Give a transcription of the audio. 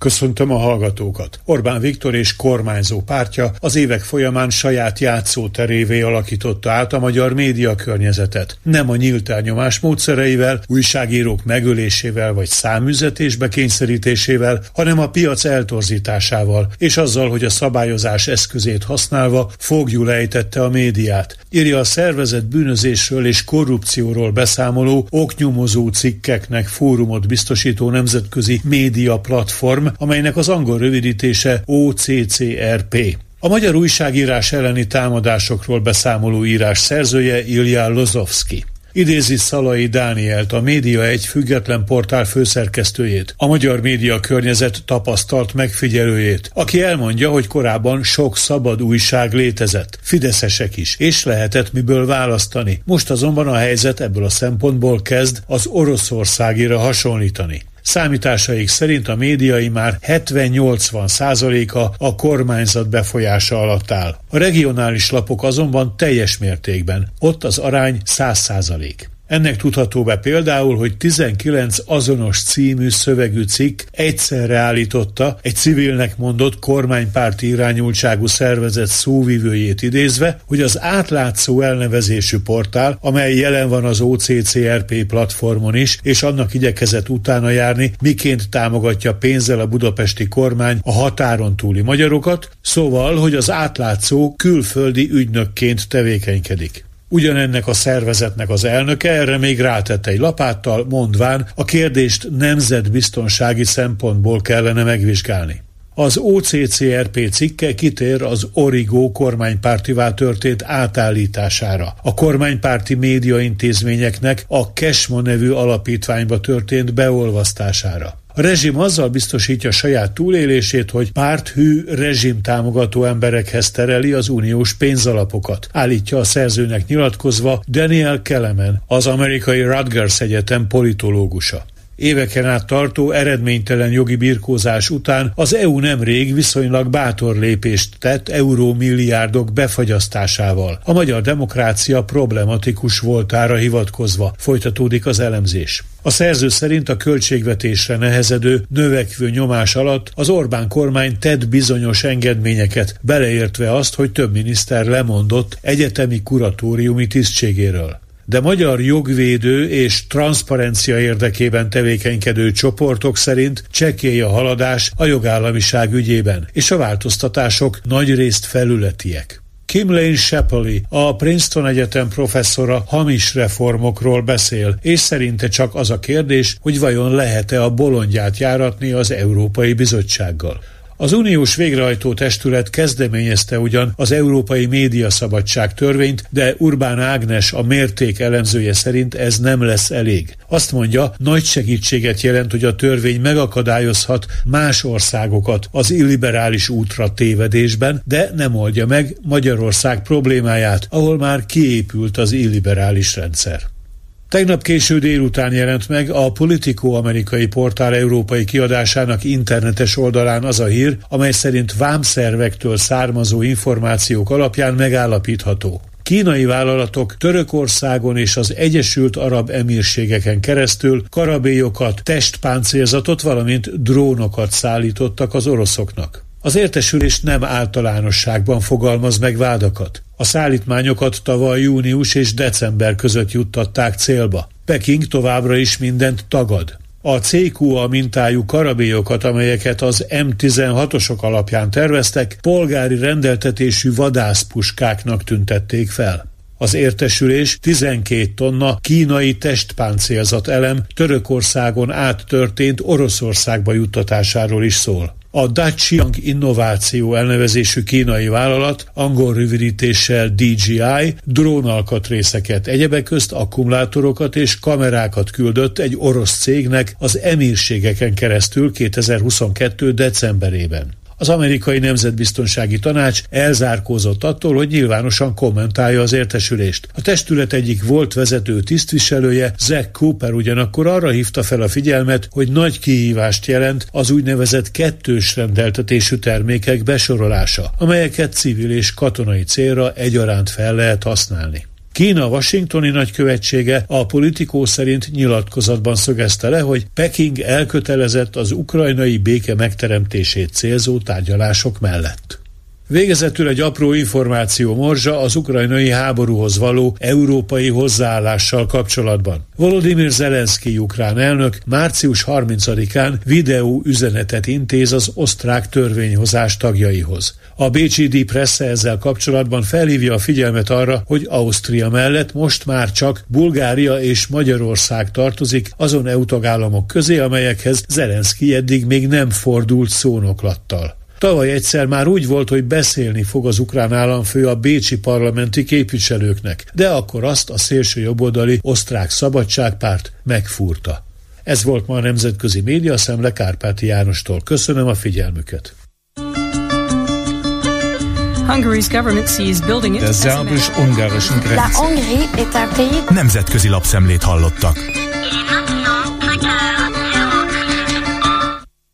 Köszöntöm a hallgatókat. Orbán Viktor és kormányzó pártja az évek folyamán saját játszóterévé alakította át a magyar média környezetet. Nem a nyílt elnyomás módszereivel, újságírók megölésével vagy számüzetésbe kényszerítésével, hanem a piac eltorzításával, és azzal, hogy a szabályozás eszközét használva fogjul ejtette a médiát. Írja a szervezet bűnözésről és korrupcióról beszámoló oknyomozó cikkeknek fórumot biztosító nemzetközi média platform, amelynek az angol rövidítése OCCRP. A magyar újságírás elleni támadásokról beszámoló írás szerzője Ilja Lozovski. Idézi Szalai Dánielt, a Média egy független portál főszerkesztőjét, a magyar média környezet tapasztalt megfigyelőjét, aki elmondja, hogy korábban sok szabad újság létezett, fideszesek is, és lehetett miből választani. Most azonban a helyzet ebből a szempontból kezd az Oroszországira hasonlítani. Számításaik szerint a médiai már 70-80 százaléka a kormányzat befolyása alatt áll. A regionális lapok azonban teljes mértékben, ott az arány 100 százalék. Ennek tudható be például, hogy 19 azonos című szövegű cikk egyszerre állította egy civilnek mondott kormánypárti irányultságú szervezet szóvivőjét idézve, hogy az átlátszó elnevezésű portál, amely jelen van az OCCRP platformon is, és annak igyekezett utána járni, miként támogatja pénzzel a budapesti kormány a határon túli magyarokat, szóval, hogy az átlátszó külföldi ügynökként tevékenykedik. Ugyanennek a szervezetnek az elnöke erre még rátette egy lapáttal, mondván, a kérdést nemzetbiztonsági szempontból kellene megvizsgálni. Az OCCRP cikke kitér az Origo kormánypártivá történt átállítására, a kormánypárti médiaintézményeknek a Kesma nevű alapítványba történt beolvasztására. A rezsim azzal biztosítja saját túlélését, hogy párthű rezsim támogató emberekhez tereli az uniós pénzalapokat, állítja a szerzőnek nyilatkozva Daniel Kelemen, az amerikai Rutgers Egyetem politológusa. Éveken át tartó eredménytelen jogi birkózás után az EU nemrég viszonylag bátor lépést tett eurómilliárdok befagyasztásával. A magyar demokrácia problematikus voltára hivatkozva folytatódik az elemzés. A szerző szerint a költségvetésre nehezedő, növekvő nyomás alatt az Orbán kormány tett bizonyos engedményeket, beleértve azt, hogy több miniszter lemondott egyetemi kuratóriumi tisztségéről de magyar jogvédő és transzparencia érdekében tevékenykedő csoportok szerint csekély a haladás a jogállamiság ügyében, és a változtatások nagyrészt felületiek. Kim Lane Shapley, a Princeton Egyetem professzora hamis reformokról beszél, és szerinte csak az a kérdés, hogy vajon lehet-e a bolondját járatni az Európai Bizottsággal. Az uniós végrehajtó testület kezdeményezte ugyan az Európai Médiaszabadság törvényt, de Urbán Ágnes, a mérték elemzője szerint ez nem lesz elég. Azt mondja, nagy segítséget jelent, hogy a törvény megakadályozhat más országokat az illiberális útra tévedésben, de nem oldja meg Magyarország problémáját, ahol már kiépült az illiberális rendszer. Tegnap késő délután jelent meg a Politico amerikai portál európai kiadásának internetes oldalán az a hír, amely szerint vámszervektől származó információk alapján megállapítható. Kínai vállalatok Törökországon és az Egyesült Arab Emírségeken keresztül karabélyokat, testpáncélzatot, valamint drónokat szállítottak az oroszoknak. Az értesülés nem általánosságban fogalmaz meg vádakat. A szállítmányokat tavaly június és december között juttatták célba. Peking továbbra is mindent tagad. A CQA mintájú karabélyokat, amelyeket az M16-osok alapján terveztek, polgári rendeltetésű vadászpuskáknak tüntették fel. Az értesülés 12 tonna kínai testpáncélzat elem Törökországon áttörtént Oroszországba juttatásáról is szól. A Dachiang Innováció elnevezésű kínai vállalat angol rövidítéssel DJI drónalkatrészeket, egyebek közt akkumulátorokat és kamerákat küldött egy orosz cégnek az emírségeken keresztül 2022. decemberében. Az amerikai nemzetbiztonsági tanács elzárkózott attól, hogy nyilvánosan kommentálja az értesülést. A testület egyik volt vezető tisztviselője, Zack Cooper ugyanakkor arra hívta fel a figyelmet, hogy nagy kihívást jelent az úgynevezett kettős rendeltetésű termékek besorolása, amelyeket civil és katonai célra egyaránt fel lehet használni. Kína washingtoni nagykövetsége a politikó szerint nyilatkozatban szögezte le, hogy Peking elkötelezett az ukrajnai béke megteremtését célzó tárgyalások mellett. Végezetül egy apró információ morzsa az ukrajnai háborúhoz való európai hozzáállással kapcsolatban. Volodymyr Zelenszky ukrán elnök március 30-án videó üzenetet intéz az osztrák törvényhozás tagjaihoz. A Die Presse ezzel kapcsolatban felhívja a figyelmet arra, hogy Ausztria mellett most már csak Bulgária és Magyarország tartozik azon EU tagállamok közé, amelyekhez Zelenszky eddig még nem fordult szónoklattal. Tavaly egyszer már úgy volt, hogy beszélni fog az ukrán államfő a bécsi parlamenti képviselőknek, de akkor azt a szélső jobboldali osztrák szabadságpárt megfúrta. Ez volt ma a Nemzetközi Média Szemle Kárpáti Jánostól. Köszönöm a figyelmüket. Hungary's government sees building it. szerbus-ungarischen Grenze. Nemzetközi lapszemlét hallottak.